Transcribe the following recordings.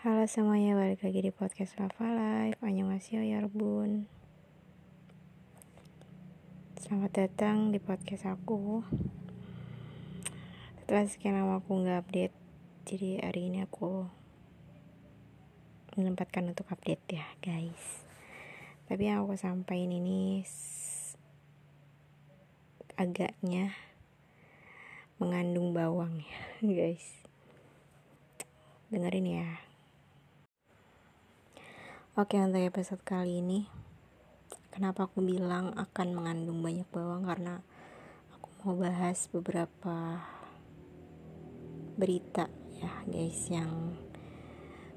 Halo semuanya, balik lagi di podcast Lava Life Annyeonghaseyo Yarbun Selamat datang di podcast aku. Setelah sekian lama aku gak update Jadi hari ini aku Menempatkan untuk update ya guys. Tapi yang aku sampaikan ini Agaknya Mengandung bawang ya guys. Dengerin ya Oke untuk episode kali ini Kenapa aku bilang akan mengandung banyak bawang? Karena aku mau bahas beberapa berita ya guys Yang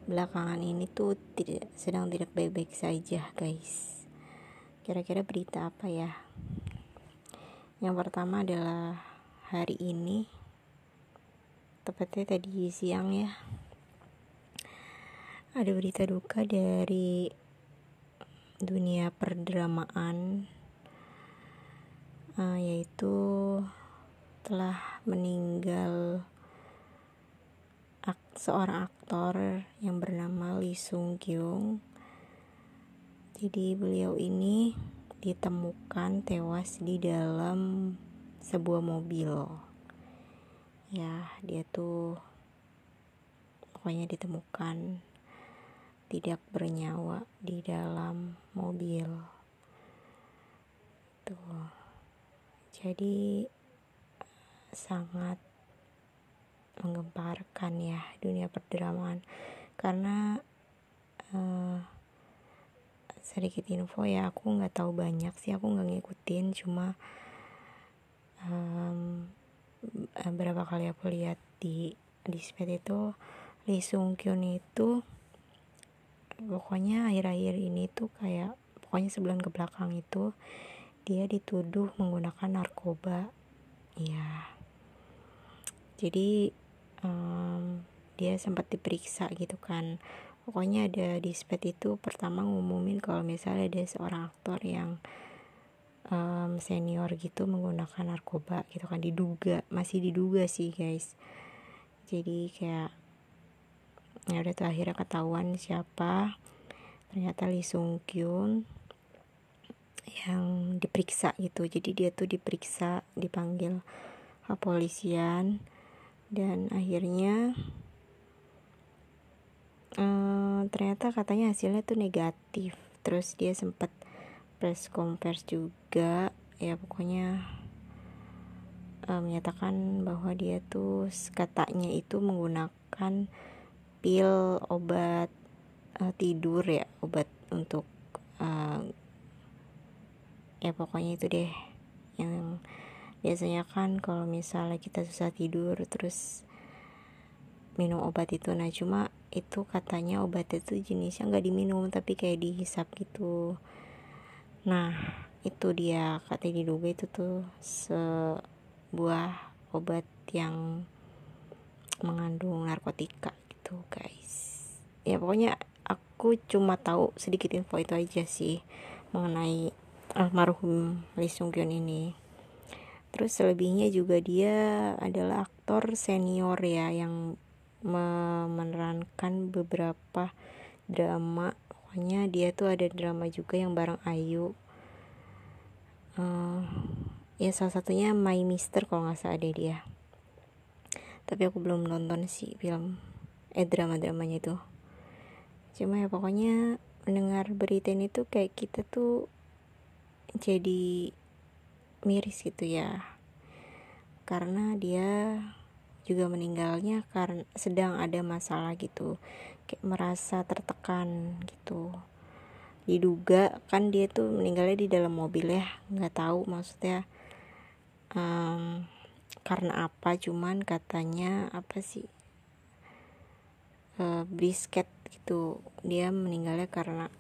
belakangan ini tuh tidak sedang tidak baik-baik saja guys. Kira-kira berita apa ya? Yang pertama adalah hari ini Tepatnya tadi siang ya ada berita duka dari dunia perdramaan uh, yaitu telah meninggal ak seorang aktor yang bernama Lee Sung Kyung. Jadi beliau ini ditemukan tewas di dalam sebuah mobil. Ya dia tuh pokoknya ditemukan tidak bernyawa di dalam mobil. Tuh. Jadi sangat menggemparkan ya dunia perdramaan. Karena uh, sedikit info ya aku nggak tahu banyak sih aku nggak ngikutin. Cuma um, beberapa kali aku lihat di di itu Lee Sung Kyun itu pokoknya akhir-akhir ini tuh kayak pokoknya sebulan ke belakang itu dia dituduh menggunakan narkoba. Ya jadi um, dia sempat diperiksa gitu kan. Pokoknya ada di spet itu pertama ngumumin kalau misalnya ada seorang aktor yang um, senior gitu menggunakan narkoba gitu kan. Diduga masih diduga sih guys. Jadi kayak ya udah tuh akhirnya ketahuan siapa. Ternyata Lee Sung Kyun yang diperiksa gitu. Jadi dia tuh diperiksa dipanggil kepolisian. Dan akhirnya um, ternyata katanya hasilnya tuh negatif. Terus dia sempat press conference juga. Ya pokoknya um, menyatakan bahwa dia tuh katanya itu menggunakan pil obat uh, tidur ya obat untuk uh, ya pokoknya itu deh. Yang biasanya kan kalau misalnya kita susah tidur terus minum obat itu. Nah cuma itu katanya obat itu jenisnya nggak diminum tapi kayak dihisap gitu. Nah itu dia katanya diduga itu tuh sebuah obat yang mengandung narkotika gitu guys. Ya pokoknya aku cuma tahu sedikit info itu aja sih mengenai almarhum Lee Sung Kyun ini. Terus selebihnya juga dia adalah aktor senior ya yang memerankan beberapa drama. Pokoknya dia tuh ada drama juga yang bareng Ayu. Uh, ya salah satunya My Mister kalau nggak salah ada dia. Tapi aku belum nonton sih film eh drama-dramanya itu. Cuma ya pokoknya mendengar berita ini tuh kayak kita tuh jadi miris gitu ya. Karena dia juga meninggalnya karena sedang ada masalah gitu. Kayak merasa tertekan gitu. Diduga kan dia tuh meninggalnya di dalam mobil ya. Nggak tahu maksudnya um, karena apa cuman katanya apa sih uh, brisket gitu dia meninggalnya karena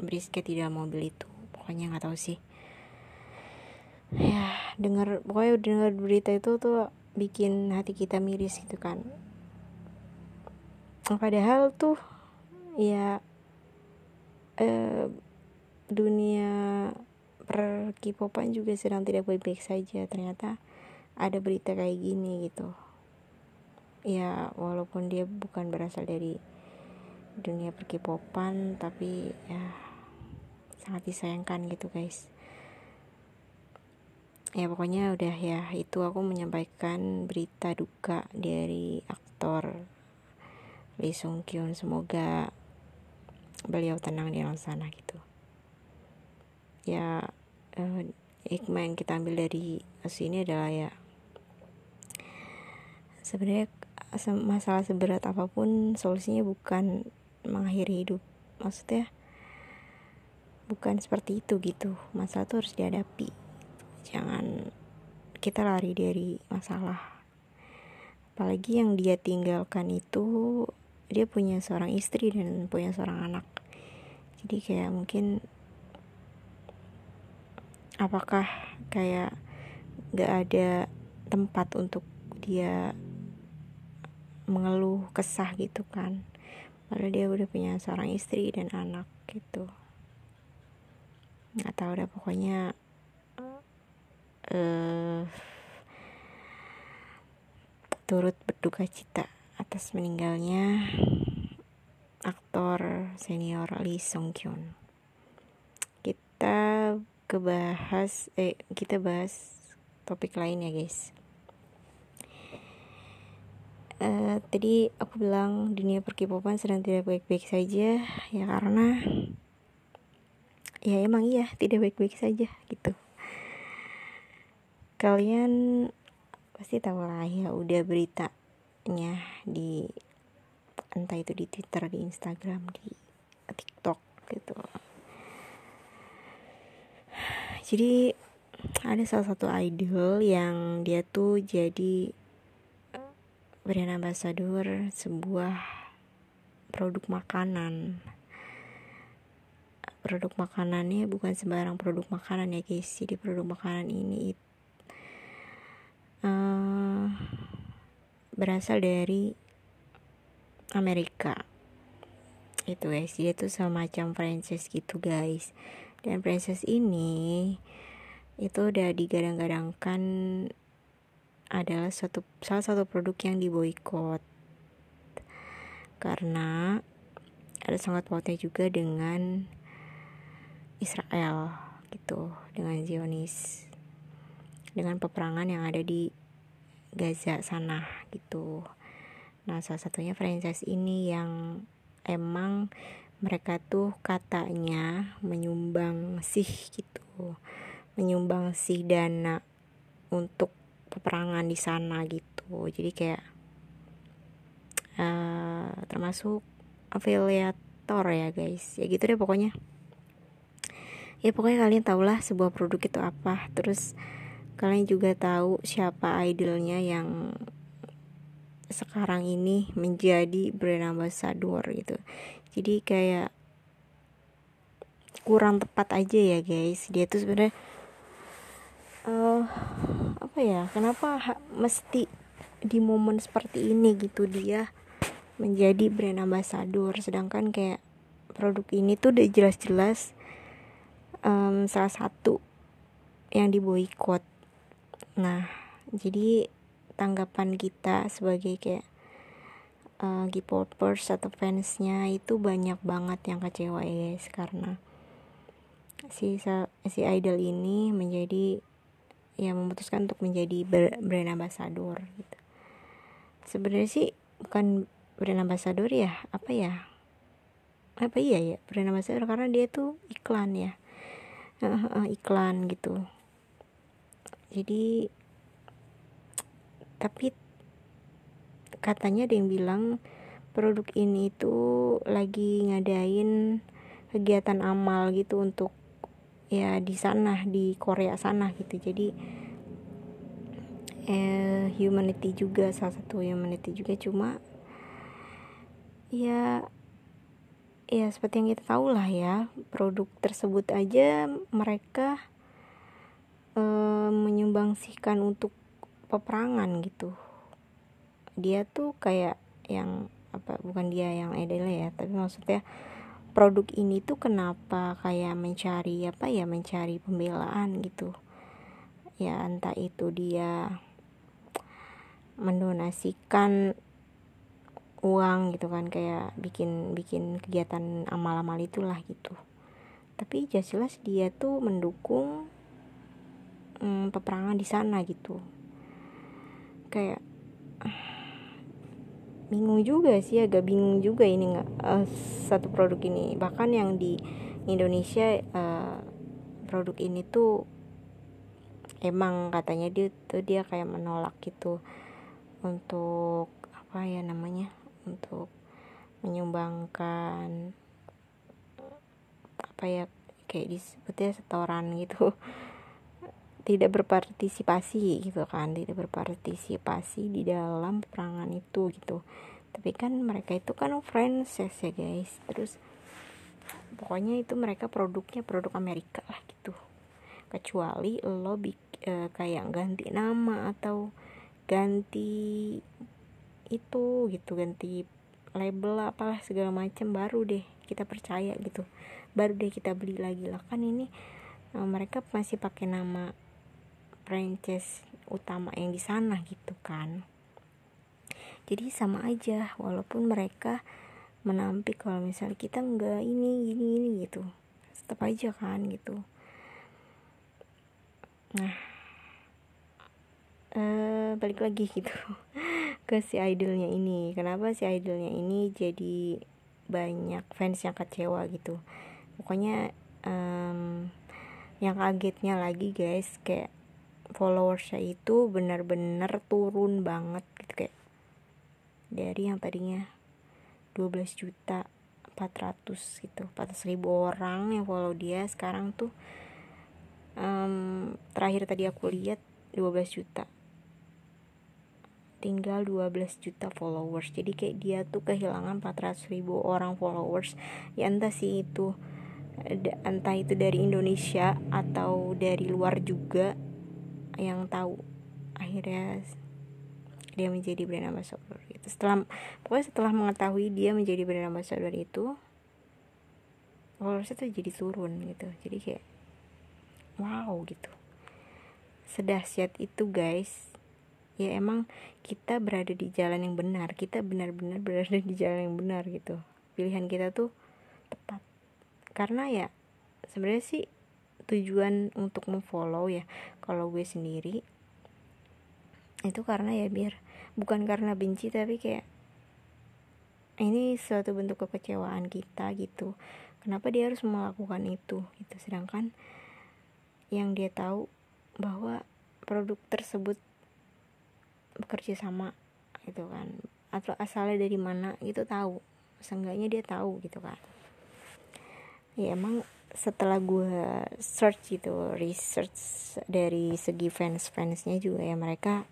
brisket dalam mobil itu. Pokoknya nggak tahu sih. Ya dengar pokoknya dengar berita itu tuh bikin hati kita miris gitu kan. Padahal tuh ya eh, dunia per K-popan juga sedang tidak baik-baik saja. Ternyata ada berita kayak gini gitu ya walaupun dia bukan berasal dari dunia perkipopan tapi ya sangat disayangkan gitu guys. Ya pokoknya udah ya itu aku menyampaikan berita duka dari aktor Lee Sung Kyun. Semoga beliau tenang di alam sana gitu. Ya eh, hikmah yang kita ambil dari kasus ini adalah ya sebenarnya masalah seberat apa pun solusinya bukan mengakhiri hidup. Maksudnya bukan seperti itu gitu. Masalah itu harus dihadapi. Jangan kita lari dari masalah. Apalagi yang dia tinggalkan itu dia punya seorang istri dan punya seorang anak. Jadi kayak mungkin apakah kayak gak ada tempat untuk dia mengeluh kesah gitu kan padahal dia udah punya seorang istri dan anak gitu nggak tahu deh pokoknya uh, turut berduka cita atas meninggalnya aktor senior Lee Song Kyun. Kita kebahas eh kita bahas topik lain ya guys. Uh, tadi aku bilang dunia perkipopan sedang tidak baik-baik saja ya karena ya emang iya tidak baik-baik saja gitu kalian pasti tahu lah ya udah beritanya di entah itu di Twitter, di Instagram, di TikTok gitu. Jadi ada salah satu idol yang dia tuh jadi brand ambassador sebuah produk makanan. Produk makanannya bukan sembarang produk makanan ya guys. Jadi produk makanan ini uh, berasal dari Amerika. Itu guys. Dia tuh semacam franchise gitu guys. Dan franchise ini itu udah digadang-gadangkan adalah satu salah satu produk yang diboykot karena ada sangat pautnya juga dengan Israel gitu dengan Zionis dengan peperangan yang ada di Gaza sana gitu. Nah, salah satunya franchise ini yang emang mereka tuh katanya menyumbang sih gitu. Menyumbang sih dana untuk peperangan di sana gitu. Jadi kayak uh, termasuk afiliator ya guys. Ya gitu deh pokoknya. Ya pokoknya kalian tahulah sebuah produk itu apa. Terus kalian juga tahu siapa idolnya yang sekarang ini menjadi brand ambassador gitu jadi kayak kurang tepat aja ya guys dia tuh sebenarnya uh, apa ya kenapa mesti di momen seperti ini gitu dia menjadi brand ambassador sedangkan kayak produk ini tuh udah jelas-jelas um, salah satu yang diboikot nah jadi tanggapan kita sebagai kayak uh, K-popers atau fansnya itu banyak banget yang kecewa ya guys karena si si idol ini menjadi yang memutuskan untuk menjadi brand ambassador gitu. Sebenarnya sih bukan brand ambassador ya apa ya? Apa iya ya brand ambassador? Karena dia tuh iklan ya. Iklan gitu. Jadi tapi katanya ada yang bilang produk ini itu lagi ngadain kegiatan amal gitu untuk ya di sana di Korea sana gitu. Jadi eh, humanity juga salah satu humanity juga. Cuma ya ya seperti yang kita tahu lah ya produk tersebut aja mereka menyumbangsikan untuk peperangan gitu. Dia tuh kayak yang apa bukan dia yang ideal ya tapi maksudnya produk ini tuh kenapa kayak mencari apa ya mencari pembelaan gitu? Ya entah itu dia mendonasikan uang gitu kan kayak bikin bikin kegiatan amal-amal itulah gitu. Tapi jelas dia tuh mendukung hmm, peperangan di sana gitu. Kayak bingung juga sih agak bingung juga ini nggak uh, satu produk ini. Bahkan yang di Indonesia uh, produk ini tuh emang katanya dia tuh dia kayak menolak gitu untuk apa ya namanya untuk menyumbangkan apa ya kayak disebutnya setoran gitu tidak berpartisipasi gitu kan. Tidak berpartisipasi di dalam perangan itu gitu. Tapi kan mereka itu kan friends ya guys. Terus pokoknya itu mereka produknya produk Amerika lah gitu. Kecuali lo e, kayak ganti nama atau ganti itu gitu. Ganti label apalah segala macam baru deh kita percaya gitu. Baru deh kita beli lagi. Lah kan ini uh, mereka masih pakai nama franchise utama yang di sana gitu kan. Jadi sama aja walaupun mereka menampik kalau misalnya kita enggak ini gini ini gitu. Tetap aja kan gitu. Nah uh, balik lagi gitu ke si idolnya ini. Kenapa si idolnya ini jadi banyak fans yang kecewa gitu? Pokoknya um, yang kagetnya lagi guys kayak followersnya itu benar-benar turun banget gitu kayak dari yang tadinya 12 juta 400 gitu 400 ribu orang yang follow dia sekarang tuh um, terakhir tadi aku lihat 12 juta. Tinggal 12 juta followers jadi kayak dia tuh kehilangan 400 ribu orang followers. Ya entah sih itu entah itu dari Indonesia atau dari luar juga yang tahu. Akhirnya dia menjadi brand ambassador itu setelah pokoknya setelah mengetahui dia menjadi brand ambassador itu followersnya tuh jadi turun gitu. Jadi kayak wow gitu. Sedahsyat itu guys. Ya emang kita berada di jalan yang benar. Kita benar-benar berada di jalan yang benar gitu. Pilihan kita tuh tepat. Karena ya sebenarnya sih tujuan untuk memfollow ya kalau gue sendiri itu karena ya biar bukan karena benci tapi kayak ini suatu bentuk kekecewaan kita gitu. Kenapa dia harus melakukan itu gitu. Sedangkan yang dia tahu bahwa produk tersebut bekerja sama gitu kan. Atau asalnya dari mana itu tahu. Seenggaknya dia tahu gitu kan. Ya emang setelah gue search gitu research dari segi fans fansnya juga ya mereka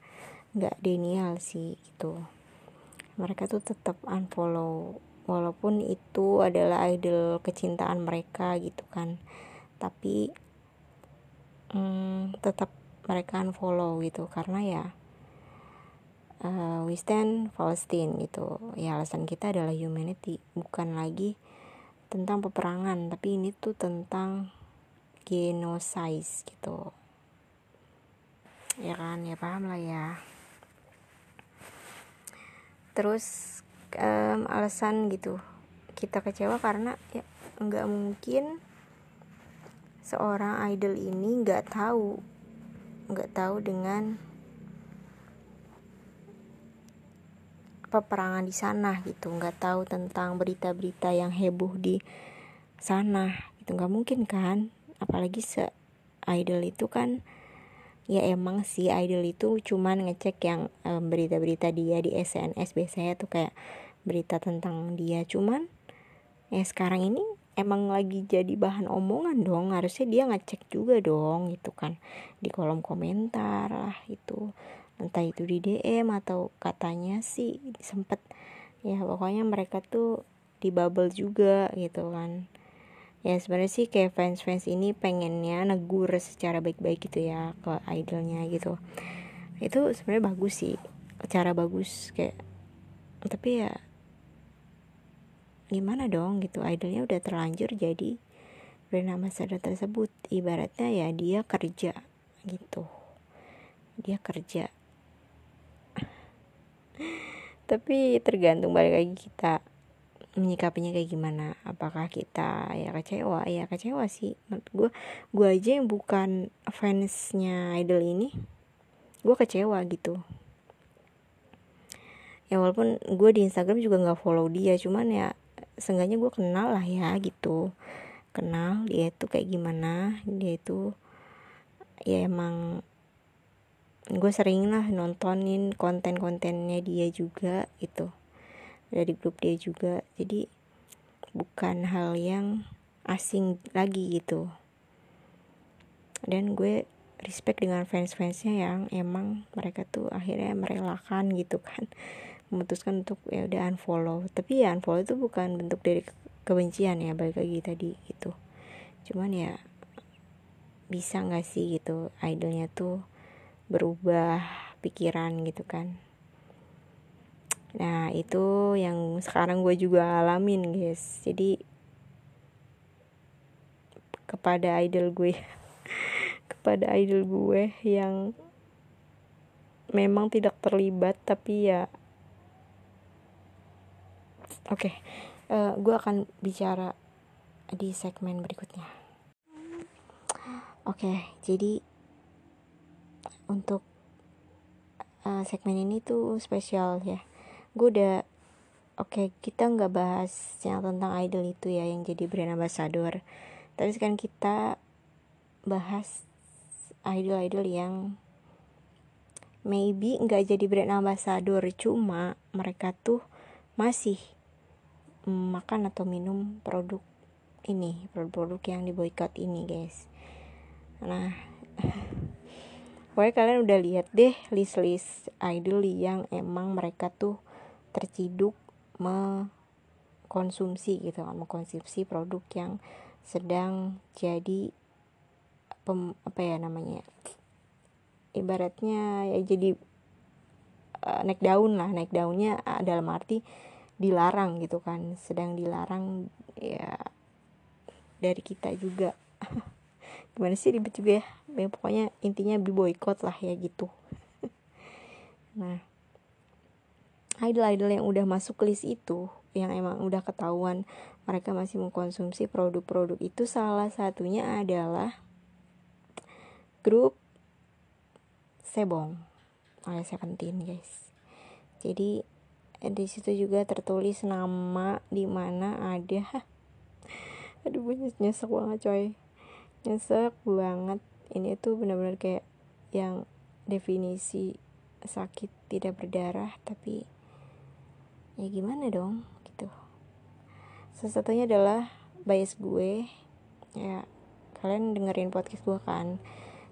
nggak denial sih gitu. Mereka tuh tetap unfollow walaupun itu adalah idol kecintaan mereka gitu kan. Tapi hmm, tetap mereka unfollow gitu karena ya uh, we stand Palestine gitu. Ya alasan kita adalah humanity bukan lagi tentang peperangan tapi ini tuh tentang genocide gitu. Ya kan ya paham lah ya. Terus um, alasan gitu. Kita kecewa karena ya nggak mungkin seorang idol ini nggak tahu nggak tahu dengan peperangan di sana gitu. Nggak tahu tentang berita-berita yang heboh di sana itu nggak mungkin kan? Apalagi se idol itu kan ya emang si idol itu cuman ngecek yang berita-berita um, dia di SNS biasanya tuh kayak berita tentang dia. Cuman ya sekarang ini emang lagi jadi bahan omongan dong. Harusnya dia ngecek juga dong gitu kan. Di kolom komentar lah itu entah itu di DM atau katanya sih sempet ya pokoknya mereka tuh di bubble juga gitu kan. Ya sebenarnya sih kayak fans fans ini pengennya negur secara baik-baik gitu ya ke idolnya gitu. Itu sebenarnya bagus sih cara bagus kayak tapi ya gimana dong gitu idolnya udah terlanjur jadi brand ambassador tersebut. Ibaratnya ya dia kerja gitu. Dia kerja tapi tergantung balik lagi kita menyikapinya kayak gimana. Apakah kita ya kecewa? Ya kecewa sih. Menurut gue gue aja yang bukan fansnya idol ini gue kecewa gitu. Ya walaupun gue di Instagram juga nggak follow dia cuman ya seenggaknya gue kenal lah ya gitu. Kenal dia itu kayak gimana? Dia itu ya emang gue sering lah nontonin konten-kontennya dia juga gitu. Dari grup dia juga. Jadi bukan hal yang asing lagi gitu. Dan gue respect dengan fans-fansnya yang emang mereka tuh akhirnya merelakan gitu kan. Memutuskan untuk ya udah unfollow. Tapi ya unfollow itu bukan bentuk dari kebencian ya balik lagi tadi gitu. Cuman ya bisa nggak sih gitu idolnya tuh berubah pikiran gitu kan. Nah itu yang sekarang gue juga alamin guys. Jadi kepada idol gue kepada idol gue yang memang tidak terlibat tapi ya oke okay, uh, eh, gue akan bicara di segmen berikutnya. Oke okay, jadi untuk uh, segmen ini tuh spesial ya. Gue udah oke okay, kita nggak bahas yang tentang idol itu ya yang jadi brand ambassador. Tapi sekarang kita bahas idol-idol yang maybe nggak jadi brand ambassador cuma mereka tuh masih makan atau minum produk ini produk-produk yang diboykot ini guys. Nah pokoknya kalian udah lihat deh list-list idol yang emang mereka tuh terciduk mengkonsumsi gitu kan mengkonsumsi produk yang sedang jadi pem, apa ya namanya ibaratnya ya jadi uh, naik daun lah. Naik daunnya uh, dalam arti dilarang gitu kan. Sedang dilarang ya dari kita juga gimana sih ribet juga ya, ya pokoknya intinya di boykot lah ya gitu. Nah idol-idol yang udah masuk list itu yang emang udah ketahuan mereka masih mengkonsumsi produk-produk itu salah satunya adalah grup Sebong alias Seventeen guys. Jadi di situ juga tertulis nama di mana ada. Aduh gue nyesek banget coy nyesek banget. Ini tuh benar-benar kayak yang definisi sakit tidak berdarah tapi ya gimana dong gitu. Salah satunya adalah bias gue. Ya kalian dengerin podcast gue kan.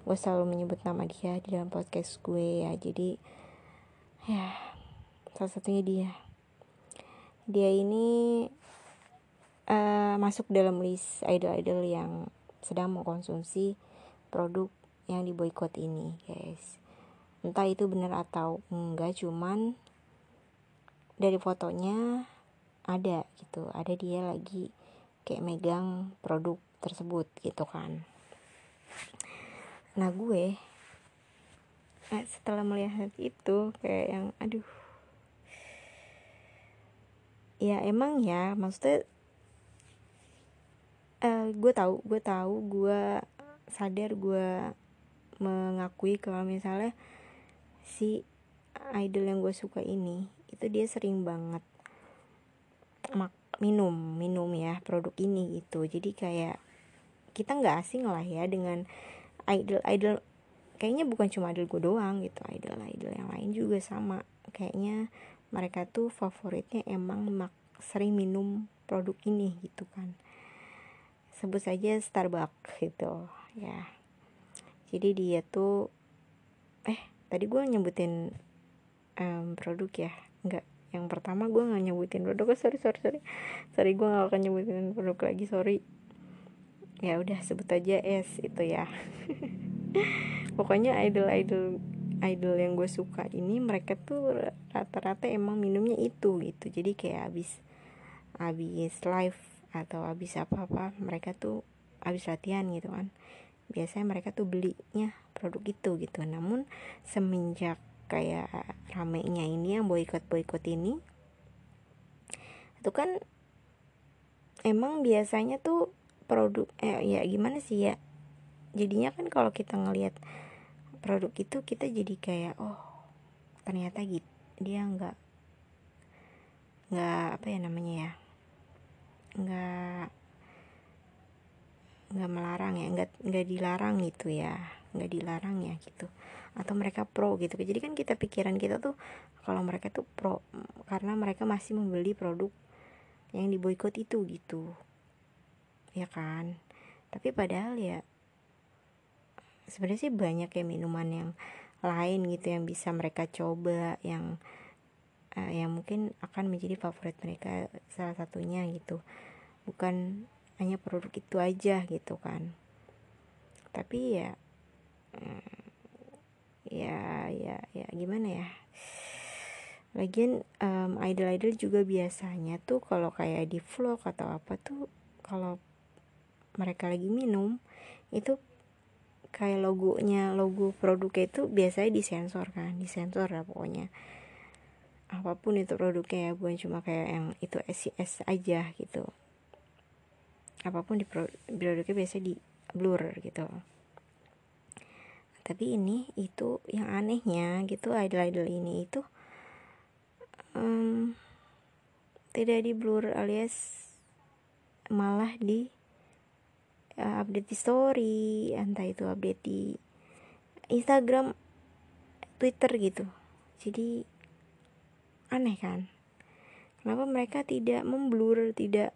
Gue selalu menyebut nama dia di dalam podcast gue ya. Jadi ya salah satunya dia. Dia ini uh, masuk dalam list idol-idol yang sedang mengkonsumsi produk yang diboykot ini guys. Entah itu benar atau enggak cuman dari fotonya ada gitu. Ada dia lagi kayak megang produk tersebut gitu kan. Nah gue eh, setelah melihat itu kayak yang aduh. Ya emang ya maksudnya uh, gue tahu gue tahu gue sadar gue mengakui kalau misalnya si idol yang gue suka ini itu dia sering banget mak minum minum ya produk ini gitu. Jadi kayak kita nggak asing lah ya dengan idol idol kayaknya bukan cuma idol gue doang gitu idol idol yang lain juga sama. Kayaknya mereka tuh favoritnya emang mak sering minum produk ini gitu kan sebut saja Starbucks gitu ya. Jadi dia tuh eh tadi gue nyebutin um, produk ya? Enggak yang pertama gue nggak nyebutin produk. Oh, sorry sorry sorry. Sorry gue nggak akan nyebutin produk lagi sorry. Ya udah sebut aja es itu ya. Pokoknya idol idol idol yang gue suka ini mereka tuh rata-rata emang minumnya itu gitu. Jadi kayak abis abis live atau abis apa apa mereka tuh abis latihan gitu kan. Biasanya mereka tuh belinya produk itu gitu. Namun semenjak kayak ramenya ini yang boykot boykot ini itu kan emang biasanya tuh produk eh ya gimana sih ya jadinya kan kalau kita ngelihat produk itu kita jadi kayak oh ternyata gitu dia nggak nggak apa ya namanya ya nggak nggak melarang ya nggak nggak dilarang gitu ya nggak dilarang ya gitu. Atau mereka pro gitu. Jadi kan kita pikiran kita tuh kalau mereka tuh pro karena mereka masih membeli produk yang diboykot itu gitu. Ya kan? Tapi padahal ya sebenarnya sih banyak ya minuman yang lain gitu yang bisa mereka coba yang uh, yang mungkin akan menjadi favorit mereka salah satunya gitu bukan hanya produk itu aja gitu kan. Tapi ya hmm, ya ya ya gimana ya? Lagian um, idol-idol juga biasanya tuh kalau kayak di vlog atau apa tuh kalau mereka lagi minum itu kayak logonya logo produknya itu biasanya disensor kan disensor lah pokoknya. Apa pun itu produknya ya bukan cuma kayak yang itu SCS aja gitu apa pun di produknya biasa di blur gitu. Tapi ini itu yang anehnya gitu idol-idol ini itu um, tidak di blur alias malah di uh, update di story entah itu update di Instagram Twitter gitu. Jadi aneh kan? Kenapa mereka tidak memblur tidak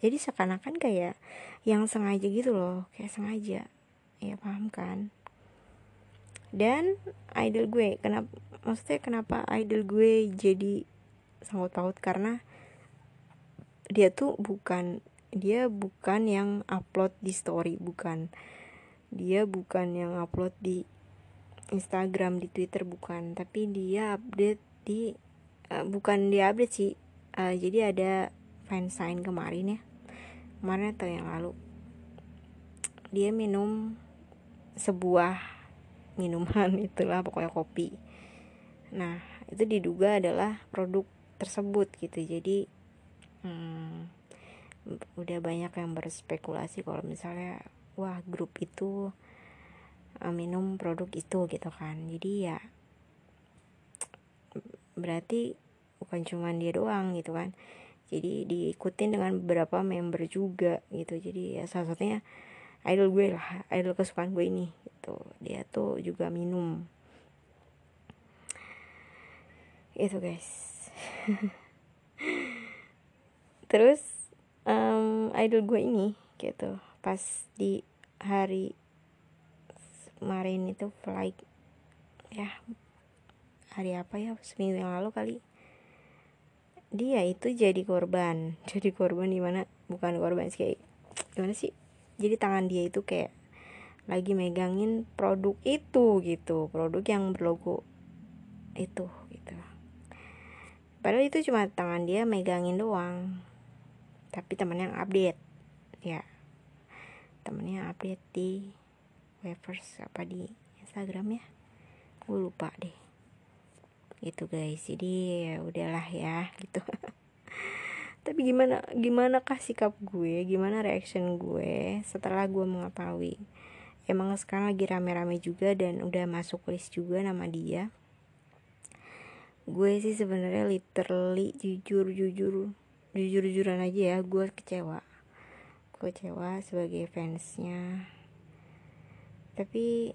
jadi seakan-akan kayak yang sengaja gitu loh kayak sengaja. Ya paham kan? Dan idol gue kenapa maksudnya kenapa idol gue jadi sangkut paut? Karena dia tuh bukan dia bukan yang upload di story bukan. Dia bukan yang upload di Instagram di Twitter bukan. Tapi dia update di uh, bukan dia update sih. Uh, jadi ada fansign kemarin ya. Kemarin atau yang lalu. Dia minum sebuah minuman itulah pokoknya kopi. Nah itu diduga adalah produk tersebut gitu. Jadi hmm, udah banyak yang berspekulasi kalau misalnya wah grup itu uh, minum produk itu gitu kan. Jadi ya berarti bukan cuma dia doang gitu kan jadi diikutin dengan beberapa member juga gitu. Jadi ya salah satunya idol gue lah idol kesukaan gue ini gitu. Dia tuh juga minum. Itu guys. Terus um, idol gue ini gitu pas di hari kemarin itu flight ya hari apa ya seminggu yang lalu kali dia itu jadi korban. Jadi korban di mana? Bukan korban sih kayak gimana sih? Jadi tangan dia itu kayak lagi megangin produk itu gitu. Produk yang berlogo itu gitu. Padahal itu cuma tangan dia megangin doang. Tapi temennya yang update. Ya. Temennya update di Wevers apa di Instagram ya? Gue lupa deh gitu guys. Jadi ya udahlah ya gitu. Tapi gimana gimana kah sikap gue? Gimana reaction gue setelah gue mengetahui? Emang sekarang lagi rame-rame juga dan udah masuk list juga nama dia. Gue sih sebenarnya literally jujur jujur jujur jujuran aja ya gue kecewa. Gue kecewa sebagai fansnya. Tapi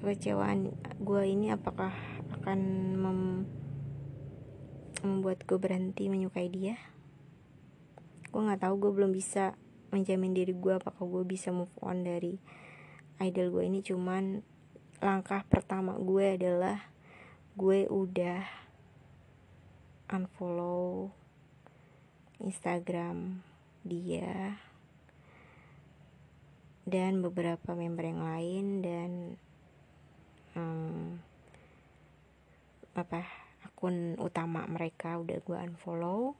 kekecewaan gue ini apakah akan mem membuat gue berhenti menyukai dia? Gue nggak tahu gue belum bisa menjamin diri gue apakah gue bisa move on dari idol gue ini. Cuman langkah pertama gue adalah gue udah unfollow Instagram dia dan beberapa member yang lain dan um, apa akun utama mereka udah gue unfollow.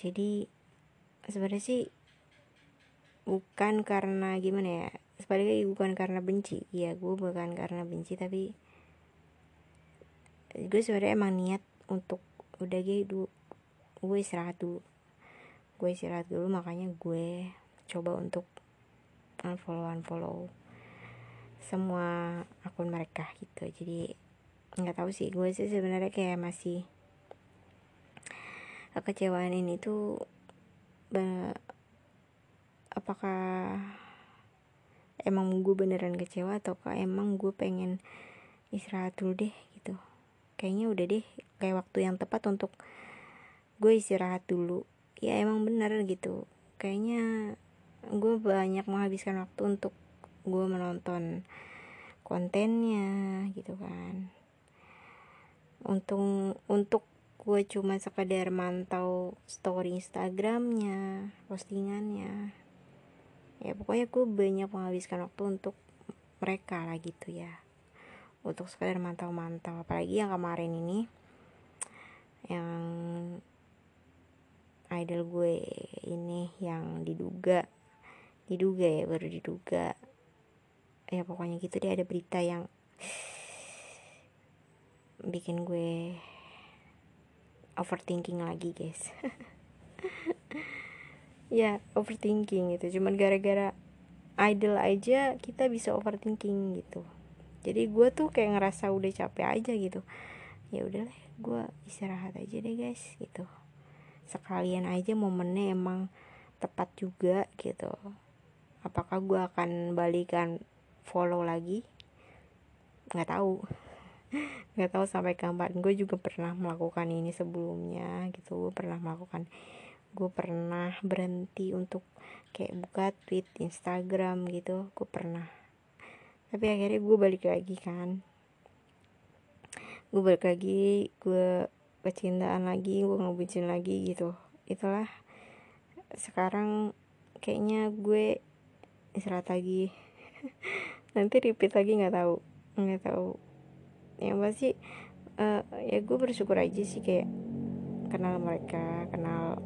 Jadi sebenarnya sih bukan karena gimana ya sebaliknya bukan karena benci. Iya gue bukan karena benci tapi gue sebenarnya emang niat untuk udah gitu gue istirahat dulu. Gue istirahat dulu makanya gue coba untuk unfollow unfollow semua akun mereka gitu. Jadi nggak tahu sih. Gue sih sebenarnya kayak masih kekecewaan ini tuh apakah emang gue beneran kecewa atau emang gue pengen istirahat dulu deh gitu. Kayaknya udah deh kayak waktu yang tepat untuk gue istirahat dulu. Ya emang bener gitu. Kayaknya gue banyak menghabiskan waktu untuk gue menonton kontennya gitu kan. Untuk untuk gue cuma sekedar mantau story instagramnya postingannya. Ya pokoknya gue banyak menghabiskan waktu untuk mereka lah gitu ya. Untuk sekedar mantau-mantau. Apalagi yang kemarin ini yang idol gue ini yang diduga diduga ya baru diduga ya pokoknya gitu deh ada berita yang bikin gue overthinking lagi guys. Ya overthinking gitu. Cuman gara-gara idol aja kita bisa overthinking gitu. Jadi gue tuh kayak ngerasa udah capek aja gitu. Ya udahlah gue istirahat aja deh guys gitu. Sekalian aja momennya emang tepat juga gitu. Apakah gue akan balikan follow lagi. Nggak tahu. Nggak tahu sampai kapan. Gue juga pernah melakukan ini sebelumnya gitu. Gue pernah melakukan. Gue pernah berhenti untuk kayak buka tweet Instagram gitu. Gue pernah. Tapi akhirnya gue balik lagi kan. Gue balik lagi gue kecintaan lagi gue ngebucin lagi gitu. Itulah. Sekarang kayaknya gue istirahat lagi nanti repeat lagi nggak tahu. Nggak tahu. Yang pasti uh, ya gue bersyukur aja sih kayak kenal mereka kenal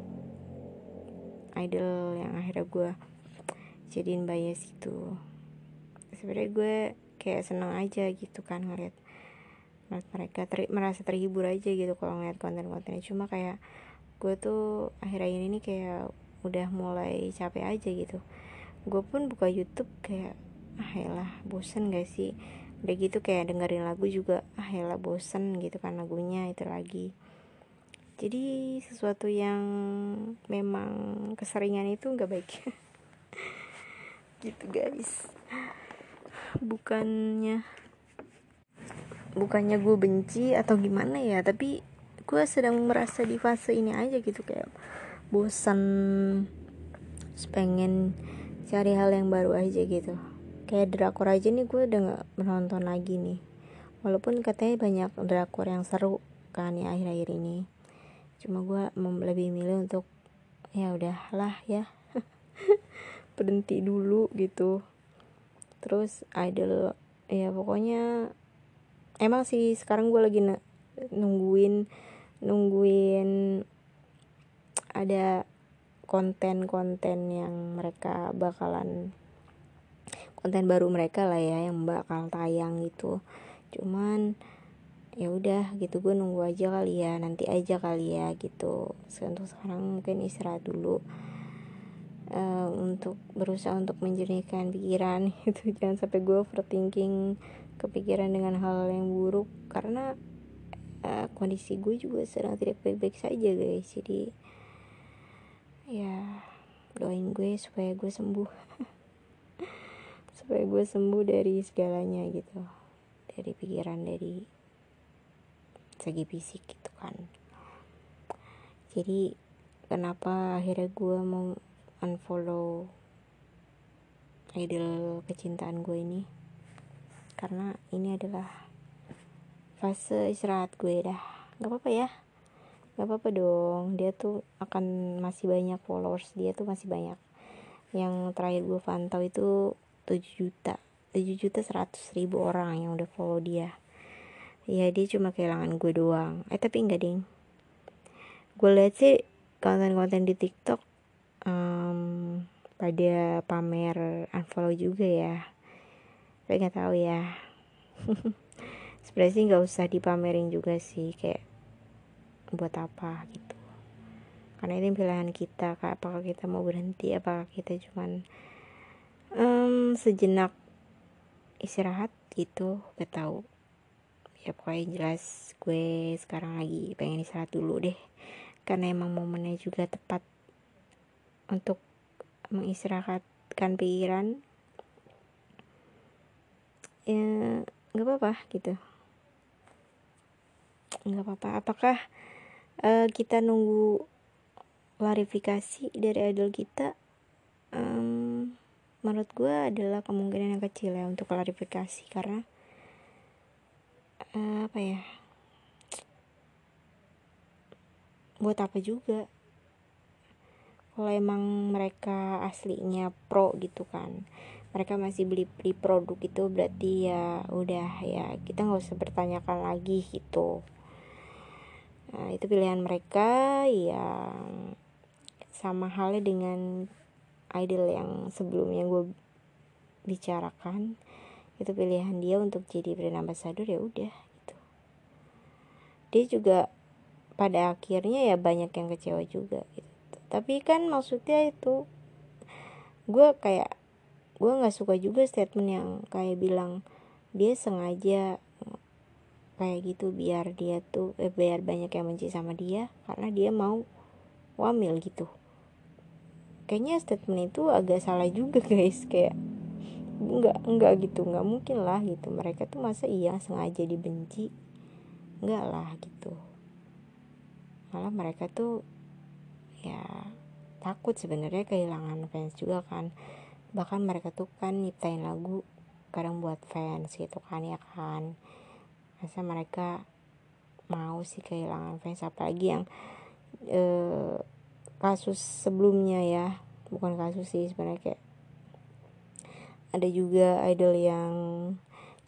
idol yang akhirnya gue jadiin bias itu sebenarnya gue kayak seneng aja gitu kan ngeliat mereka ter merasa terhibur aja gitu kalau ngeliat konten-kontennya. Cuma kayak gue tuh akhir-akhir ini kayak udah mulai capek aja gitu. Gue pun buka YouTube kayak ah lah bosen gak sih? Udah gitu kayak dengerin lagu juga ah ya bosen gitu kan lagunya itu lagi. Jadi sesuatu yang memang keseringan itu nggak baik. Gitu guys. Bukannya bukannya gue benci atau gimana ya tapi gue sedang merasa di fase ini aja gitu kayak bosan pengen cari hal yang baru aja gitu kayak drakor aja nih gue udah gak menonton lagi nih. Walaupun katanya banyak drakor yang seru kan ya akhir-akhir ini. Cuma gue lebih milih untuk ya udahlah ya berhenti dulu gitu. Terus idol ya pokoknya emang sih sekarang gue lagi nungguin nungguin ada konten-konten yang mereka bakalan konten baru mereka lah ya yang bakal tayang gitu. Cuman ya udah gitu gue nunggu aja kali ya nanti aja kali ya gitu. Untuk sekarang mungkin istirahat dulu. Uh, untuk berusaha untuk menjernihkan pikiran itu jangan sampai gue overthinking kepikiran dengan hal yang buruk karena uh, kondisi gue juga sedang tidak baik-baik saja guys. Jadi ya doain gue supaya gue sembuh supaya gue sembuh dari segalanya gitu. Dari pikiran dari segi fisik gitu kan. Jadi kenapa akhirnya gue mau unfollow idol kecintaan gue ini? Karena ini adalah fase istirahat gue dah. Nggak apa-apa ya. Nggak apa-apa dong. Dia tuh akan masih banyak followers. Dia tuh masih banyak. Yang terakhir gue pantau itu 7 juta. 7 juta 100 ribu orang yang udah follow dia. Ya dia cuma kehilangan gue doang. Eh tapi enggak ding. Gue liat sih konten-konten di tiktok um, pada pamer unfollow juga ya. Tapi nggak tahu ya. Sebenarnya sih nggak usah dipamerin juga sih kayak buat apa gitu. Karena ini pilihan kita apakah kita mau berhenti? Apakah kita cuman um, sejenak istirahat gitu gak tahu. Ya pokoknya jelas gue sekarang lagi pengen istirahat dulu deh. Karena emang momennya juga tepat untuk mengistirahatkan pikiran. Ya nggak apa-apa gitu. Nggak apa-apa. Apakah uh, kita nunggu klarifikasi dari idol kita? Um, menurut gue adalah kemungkinan yang kecil ya untuk klarifikasi karena uh, apa ya buat apa juga? Kalau emang mereka aslinya pro gitu kan mereka masih beli beli produk itu berarti ya udah ya kita nggak usah bertanyakan lagi gitu. Nah, itu pilihan mereka yang sama halnya dengan idol yang sebelumnya gue bicarakan itu pilihan dia untuk jadi brand ambassador ya udah gitu. Dia juga pada akhirnya ya banyak yang kecewa juga gitu. Tapi kan maksudnya itu gue kayak gue nggak suka juga statement yang kayak bilang dia sengaja kayak gitu biar dia tuh eh, biar banyak yang benci sama dia karena dia mau wamil gitu kayaknya statement itu agak salah juga guys. Kayak nggak nggak gitu. Nggak mungkin lah gitu. Mereka tuh masa iya sengaja dibenci? Nggak lah gitu. Malah mereka tuh ya takut sebenarnya kehilangan fans juga kan. Bahkan mereka tuh kan nyiptain lagu kadang buat fans gitu kan ya kan. Masa mereka mau sih kehilangan fans? Apalagi yang eh, kasus sebelumnya ya. Bukan kasus sih sebenarnya kayak ada juga idol yang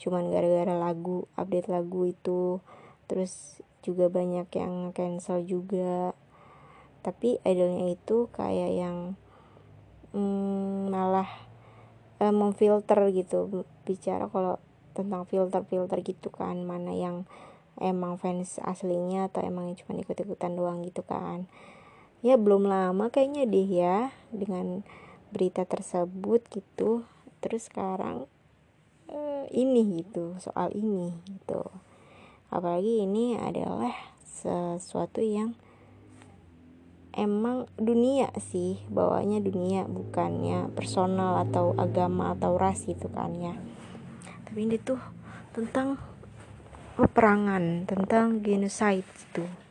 cuman gara-gara lagu update lagu itu. Terus juga banyak yang cancel juga. Tapi idolnya itu kayak yang hmm, malah eh, memfilter gitu. Bicara kalau tentang filter-filter gitu kan mana yang emang fans aslinya atau emang cuma ikut-ikutan doang gitu kan ya belum lama kayaknya deh ya dengan berita tersebut gitu. Terus sekarang uh, ini gitu soal ini gitu. Apalagi ini adalah sesuatu yang emang dunia sih bawanya dunia bukannya personal atau agama atau ras gitu kan ya. Tapi ini tuh tentang peperangan tentang genocide gitu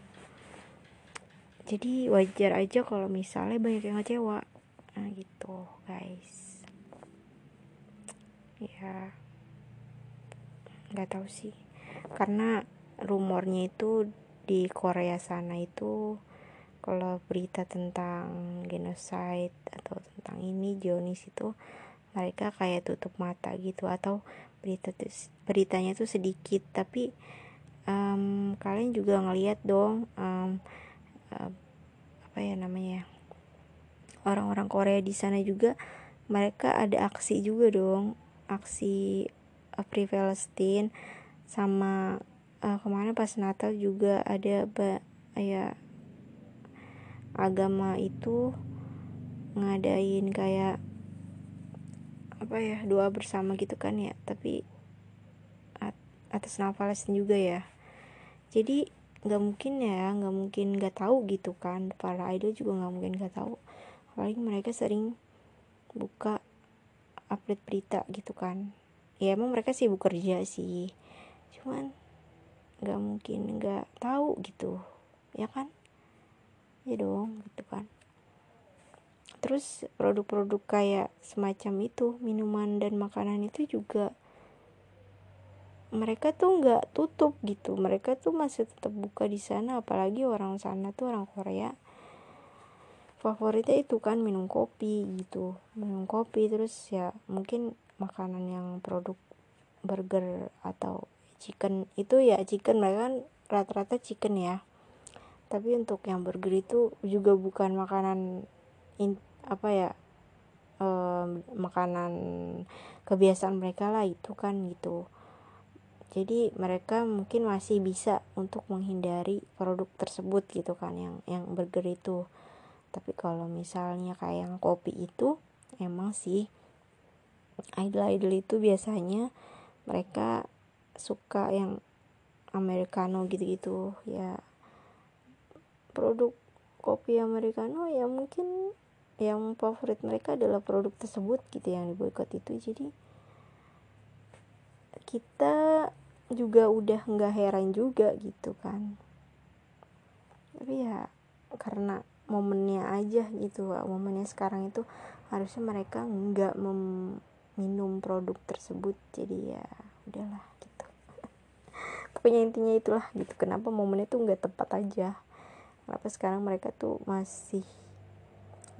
jadi wajar aja kalau misalnya banyak yang kecewa nah gitu guys. Ya nggak tahu sih. Karena rumornya itu di Korea sana itu kalau berita tentang genocide atau tentang ini Jonis itu mereka kayak tutup mata gitu atau berita beritanya tuh sedikit. Tapi um, kalian juga ngelihat dong um, uh, apa ya namanya orang-orang Korea di sana juga mereka ada aksi juga dong. Aksi uh, Free Palestine sama uh, kemarin pas Natal juga ada ba ya agama itu ngadain kayak apa ya doa bersama gitu kan ya tapi at atas nama Palestina juga ya. Jadi nggak mungkin ya nggak mungkin nggak tahu gitu kan. Para idol juga nggak mungkin nggak tahu. Apalagi mereka sering buka update berita gitu kan. Ya emang mereka sih bekerja sih. Cuman nggak mungkin nggak tahu gitu. Ya kan? Ya dong gitu kan. Terus produk-produk kayak semacam itu minuman dan makanan itu juga mereka tuh nggak tutup gitu. Mereka tuh masih tetap buka di sana apalagi orang sana tuh orang Korea. Favoritnya itu kan minum kopi gitu. Minum kopi terus ya mungkin makanan yang produk burger atau chicken. Itu ya chicken mereka kan rata-rata chicken ya. Tapi untuk yang burger itu juga bukan makanan in, apa ya um, makanan kebiasaan mereka lah itu kan gitu jadi mereka mungkin masih bisa untuk menghindari produk tersebut gitu kan yang yang burger itu. Tapi kalau misalnya kayak yang kopi itu emang sih idol-idol itu biasanya mereka suka yang americano gitu-gitu. Ya produk kopi americano ya mungkin yang favorit mereka adalah produk tersebut gitu yang diboikot itu. Jadi kita juga udah nggak heran juga gitu kan. Tapi ya karena momennya aja gitu momennya sekarang itu harusnya mereka nggak minum produk tersebut. Jadi ya udahlah gitu. Pokoknya intinya itulah gitu. Kenapa momennya tuh nggak tepat aja? Kenapa sekarang mereka tuh masih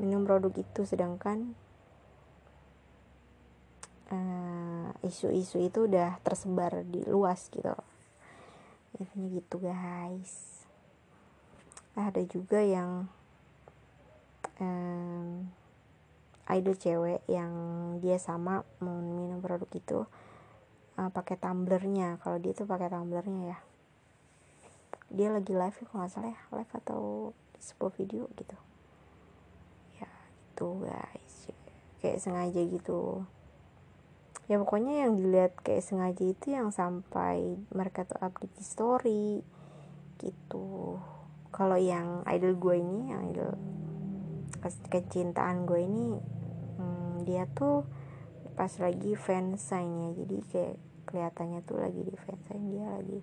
minum produk itu? Sedangkan isu-isu uh, itu udah tersebar di luas gitu. Intinya gitu guys. Nah, ada juga yang um, idol cewek yang dia sama minum produk itu uh, pakai tumblernya. Kalau dia tuh pakai tumblernya ya. Dia lagi live kalau nggak salah ya live atau sebuah video gitu. Ya itu guys. Kayak sengaja gitu ya pokoknya yang dilihat kayak sengaja itu yang sampai mereka tuh update di story gitu. Kalau yang idol gue ini yang idol kecintaan gue ini hmm, dia tuh pas lagi fansign ya jadi kayak kelihatannya tuh lagi di fansign dia lagi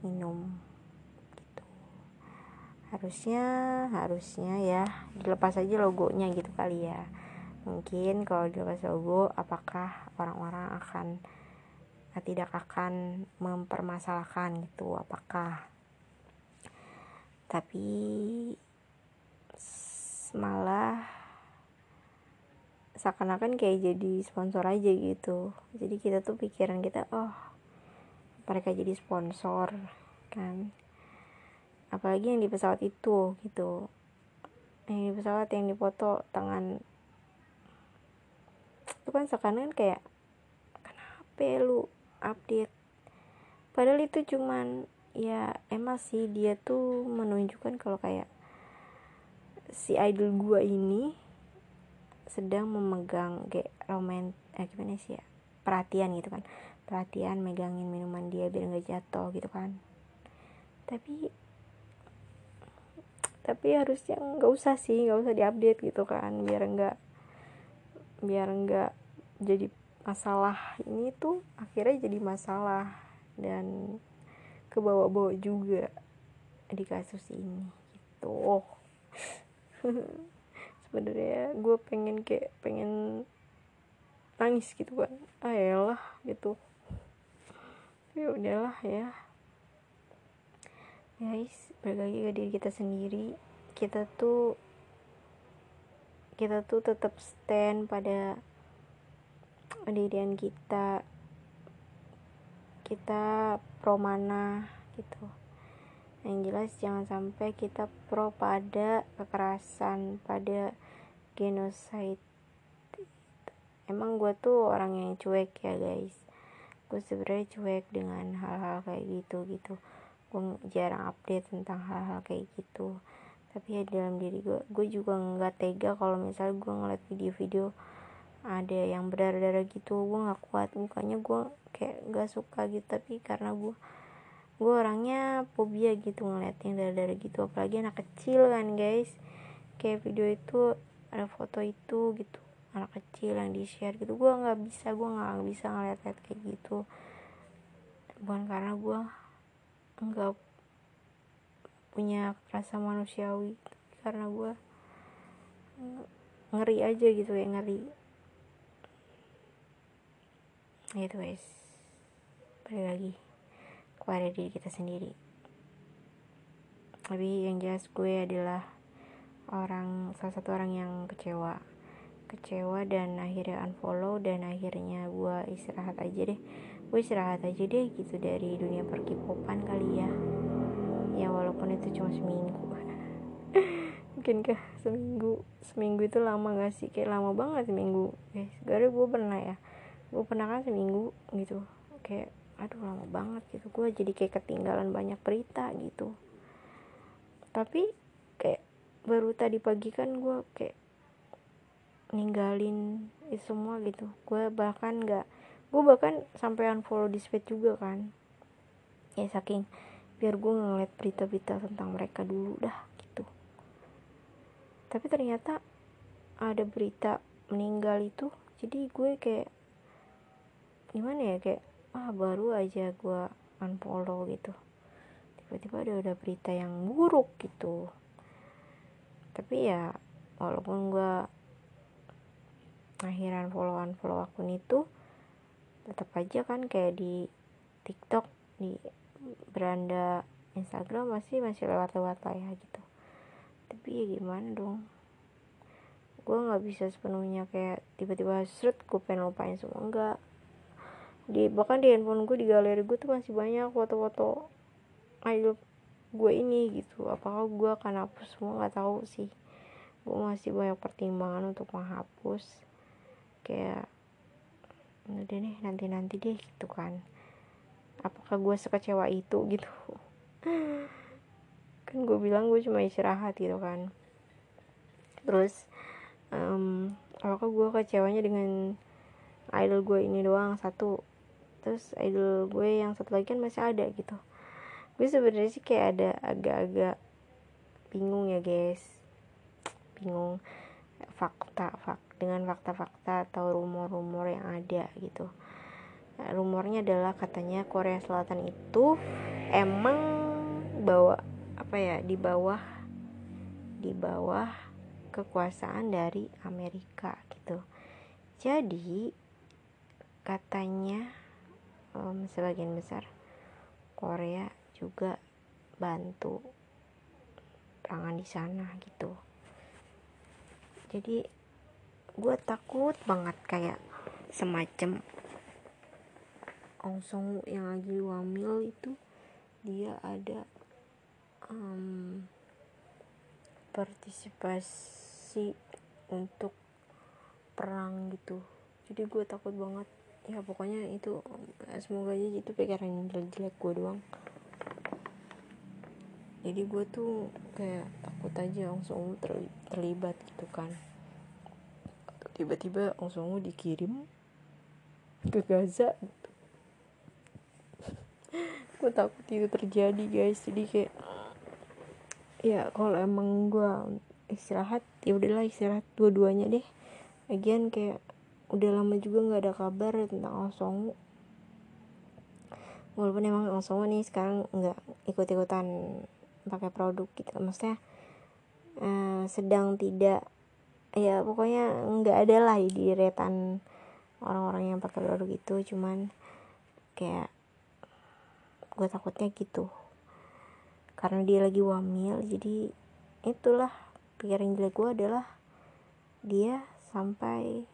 minum gitu. Harusnya harusnya ya dilepas aja logonya gitu kali ya. Mungkin kalau dilepas logo apakah orang-orang akan eh, tidak akan mempermasalahkan gitu apakah. Tapi malah seakan-akan kayak jadi sponsor aja gitu. Jadi kita tuh pikiran kita oh mereka jadi sponsor kan. Apalagi yang di pesawat itu gitu. Yang di pesawat yang dipoto tangan itu kan sekarang kayak kenapa lu update? Padahal itu cuman ya emang sih dia tuh menunjukkan kalau kayak si idol gua ini sedang memegang kayak roman eh gimana sih ya perhatian gitu kan. Perhatian megangin minuman dia biar nggak jatuh gitu kan. Tapi tapi harusnya nggak usah sih nggak usah diupdate gitu kan biar nggak biar nggak jadi masalah ini tuh akhirnya jadi masalah dan ke bawah-bawah juga di kasus ini gitu. Oh. sebenarnya gue pengen kayak pengen nangis gitu kan ayolah gitu. Ya udahlah ya. Guys balik lagi ke diri kita sendiri. Kita tuh kita tuh tetap stand pada pendirian kita. Kita pro mana gitu. Yang jelas jangan sampai kita pro pada kekerasan pada genocide emang gue tuh orang yang cuek ya guys. Gue sebenarnya cuek dengan hal-hal kayak gitu gitu gue jarang update tentang hal-hal kayak gitu tapi ya dalam diri gue gue juga nggak tega kalau misalnya gue ngeliat video-video ada yang berdarah-darah gitu. Gue nggak kuat mukanya gue kayak nggak suka gitu. Tapi karena gue gue orangnya fobia gitu ngeliat darah-darah gitu. Apalagi anak kecil kan guys. Kayak video itu ada foto itu gitu. Anak kecil yang di share gitu. Gue nggak bisa gue nggak bisa ngeliat kayak gitu. Bukan karena gue nggak punya rasa manusiawi karena gue ngeri aja gitu ya ngeri. Gitu guys. Balik lagi kepada diri kita sendiri. Tapi yang jelas gue adalah orang salah satu orang yang kecewa. Kecewa dan akhirnya unfollow dan akhirnya gue istirahat aja deh. Gue istirahat aja deh gitu dari dunia perkipopan kali ya ya walaupun itu cuma seminggu. Mungkin kah seminggu? Seminggu itu lama gak sih? Kayak lama banget seminggu. Guys gara gue pernah ya. Gue pernah kan seminggu gitu. Kayak aduh lama banget gitu. Gue jadi kayak ketinggalan banyak berita gitu. Tapi kayak baru tadi pagi kan gue kayak ninggalin itu semua gitu. Gue bahkan nggak gue bahkan sampai unfollow di juga kan. Ya saking biar gue ngeliat berita-berita tentang mereka dulu dah gitu. Tapi ternyata ada berita meninggal itu jadi gue kayak gimana ya kayak ah baru aja gue unfollow gitu. Tiba-tiba ada ada berita yang buruk gitu. Tapi ya walaupun gue akhiran follow unfollow akun itu tetap aja kan kayak di TikTok di beranda Instagram masih masih lewat-lewat lah ya gitu. Tapi ya gimana dong? Gue nggak bisa sepenuhnya kayak tiba-tiba seret gue pengen lupain semua enggak di bahkan di handphone gue di galeri gue tuh masih banyak foto-foto idol gue ini gitu. Apakah gue akan hapus semua? Nggak tahu sih. Gue masih banyak pertimbangan untuk menghapus. Kayak udah deh nanti nanti deh gitu kan apakah gue sekecewa itu gitu. Kan gue bilang gue cuma istirahat gitu kan. Terus um, apakah gue kecewanya dengan idol gue ini doang? Satu. Terus idol gue yang satu lagi kan masih ada gitu. Gue sebenarnya sih kayak ada agak-agak bingung ya guys. Bingung. Fakta fak dengan fakta-fakta atau rumor-rumor yang ada gitu rumornya adalah katanya Korea Selatan itu emang bawa apa ya di bawah di bawah kekuasaan dari Amerika gitu. Jadi katanya um, sebagian besar Korea juga bantu perangan di sana gitu. Jadi gue takut banget kayak semacam Ong Song yang lagi wamil itu dia ada um, partisipasi untuk perang gitu. Jadi gue takut banget. Ya pokoknya itu semoga aja itu pikiran yang jelek-jelek gue doang. Jadi gue tuh kayak takut aja langsung terlibat gitu kan. Tiba-tiba langsung dikirim ke Gaza gitu. Gue takut itu terjadi guys. Jadi kayak ya kalau emang gue istirahat ya udahlah istirahat dua-duanya deh. Lagian kayak udah lama juga nggak ada kabar tentang Osongu walaupun emang Osongu nih sekarang nggak ikut-ikutan pakai produk gitu. Maksudnya eh, sedang tidak ya pokoknya nggak ada lah di retan orang-orang yang pakai produk itu. Cuman kayak gue takutnya gitu. Karena dia lagi wamil jadi itulah pikiran jelek gue adalah dia sampai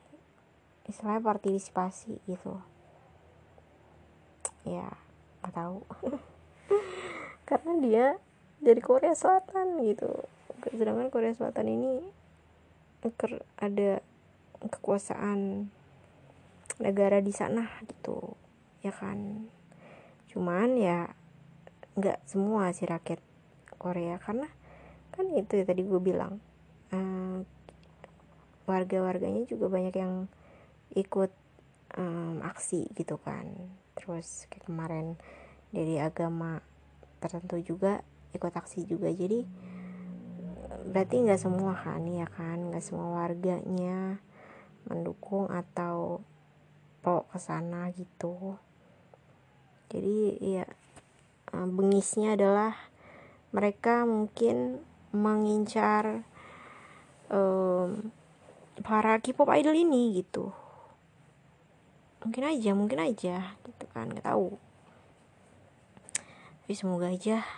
istilahnya partisipasi gitu. Ya nggak tahu. Karena dia dari Korea Selatan gitu. Sedangkan Korea Selatan ini ada kekuasaan negara di sana gitu. Ya kan cuman ya nggak semua sih rakyat Korea. Karena kan itu ya tadi gue bilang uh, warga-warganya juga banyak yang ikut um, aksi gitu kan. Terus kayak kemarin dari agama tertentu juga ikut aksi juga. Jadi berarti nggak semua kan ya kan? Nggak semua warganya mendukung atau pro ke sana gitu jadi ya bengisnya adalah mereka mungkin mengincar um, para K-pop idol ini gitu. Mungkin aja mungkin aja gitu kan nggak tahu. Tapi semoga aja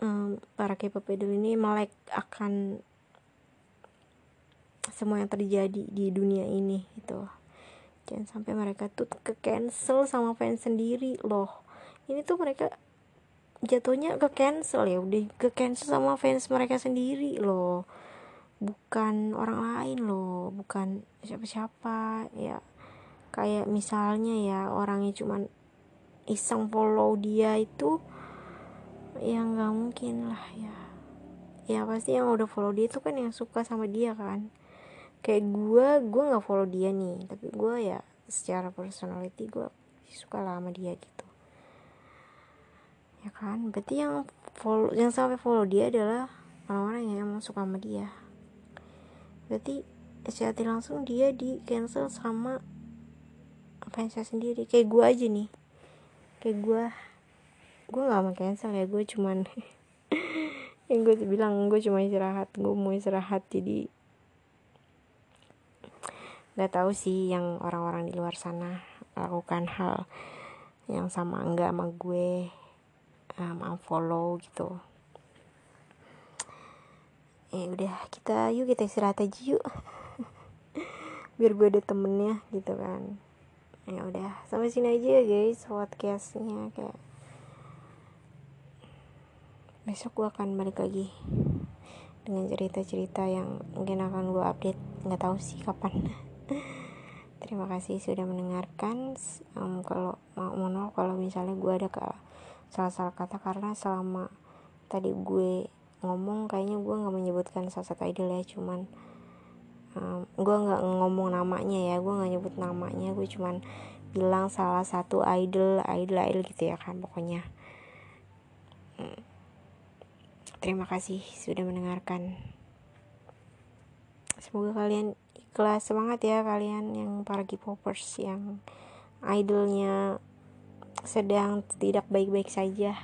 um, para K-pop idol ini melek akan semua yang terjadi di dunia ini gitu jangan sampai mereka tuh ke cancel sama fans sendiri loh. Ini tuh mereka jatuhnya ke cancel ya udah ke cancel sama fans mereka sendiri loh. Bukan orang lain loh bukan siapa-siapa ya. Kayak misalnya ya orangnya cuman iseng follow dia itu ya nggak mungkin lah ya. Ya pasti yang udah follow dia itu kan yang suka sama dia kan kayak gue gue nggak follow dia nih tapi gue ya secara personality gue suka lah sama dia gitu. Ya kan? Berarti yang follow yang sampai follow dia adalah orang-orang yang emang suka sama dia. Berarti secara langsung dia di cancel sama saya sendiri. Kayak gue aja nih. Kayak gue gue gak mau cancel ya. Gue cuman yang gue bilang gue cuma istirahat gue mau istirahat. Jadi nggak tahu sih yang orang-orang di luar sana lakukan hal yang sama enggak sama gue um, unfollow gitu. Ya udah kita yuk kita istirahat aja yuk. Biar gue ada temennya gitu kan. Ya udah sampai sini aja ya guys podcastnya kayak besok gue akan balik lagi dengan cerita-cerita yang mungkin akan gue update. Nggak tahu sih kapan terima kasih sudah mendengarkan. Um, kalau mau mohon kalau misalnya gue ada salah-salah kata karena selama tadi gue ngomong kayaknya gue nggak menyebutkan satu idol ya cuman um, gue nggak ngomong namanya ya gue nggak nyebut namanya gue cuman bilang salah satu idol idol idol gitu ya kan pokoknya. Hmm. terima kasih sudah mendengarkan. Semoga kalian ikhlas semangat ya kalian yang para K-popers yang idolnya sedang tidak baik-baik saja.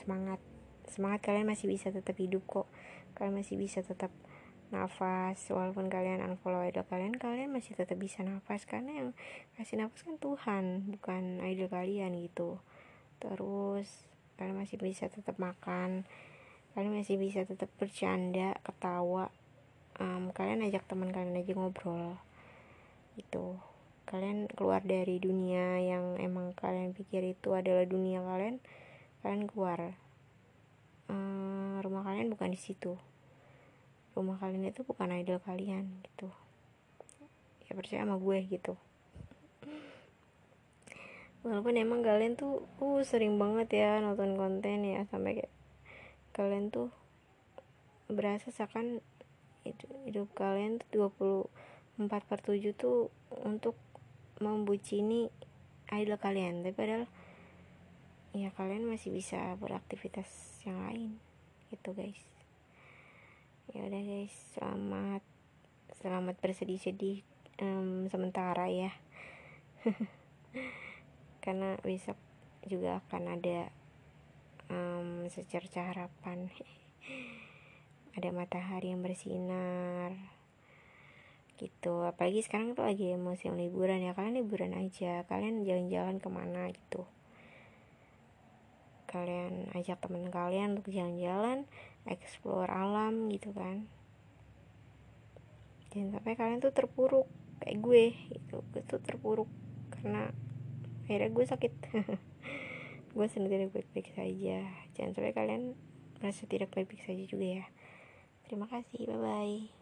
Semangat. Semangat kalian masih bisa tetap hidup kok. Kalian masih bisa tetap nafas walaupun kalian unfollow idol kalian kalian masih tetap bisa nafas. Karena yang kasih nafas kan Tuhan bukan idol kalian gitu. Terus kalian masih bisa tetap makan. Kalian masih bisa tetap bercanda ketawa kalian ajak teman kalian aja ngobrol itu kalian keluar dari dunia yang emang kalian pikir itu adalah dunia kalian kalian keluar. Ehm, rumah kalian bukan di situ. Rumah kalian itu bukan idol kalian gitu. Ya percaya sama gue gitu. Walaupun emang kalian tuh uh sering banget ya nonton konten ya sampai kayak kalian tuh berasa seakan hidup, kalian tuh 24 per 7 tuh untuk membucini idol kalian. Tapi padahal ya kalian masih bisa beraktivitas yang lain. Gitu guys. Ya udah guys. Selamat selamat bersedih-sedih um, sementara ya. Karena besok juga akan ada um, secerca harapan ada matahari yang bersinar. Gitu. Apalagi sekarang tuh lagi musim liburan ya. Kalian liburan aja. Kalian jalan-jalan ke mana gitu. Kalian ajak temen kalian untuk jalan-jalan explore alam gitu kan. Jangan sampai kalian tuh terpuruk. Kayak gue gitu. Gue tuh terpuruk karena akhirnya gue sakit. Gue sendiri baik-baik saja. Jangan sampai kalian merasa tidak baik-baik saja juga ya terima kasih. Bye bye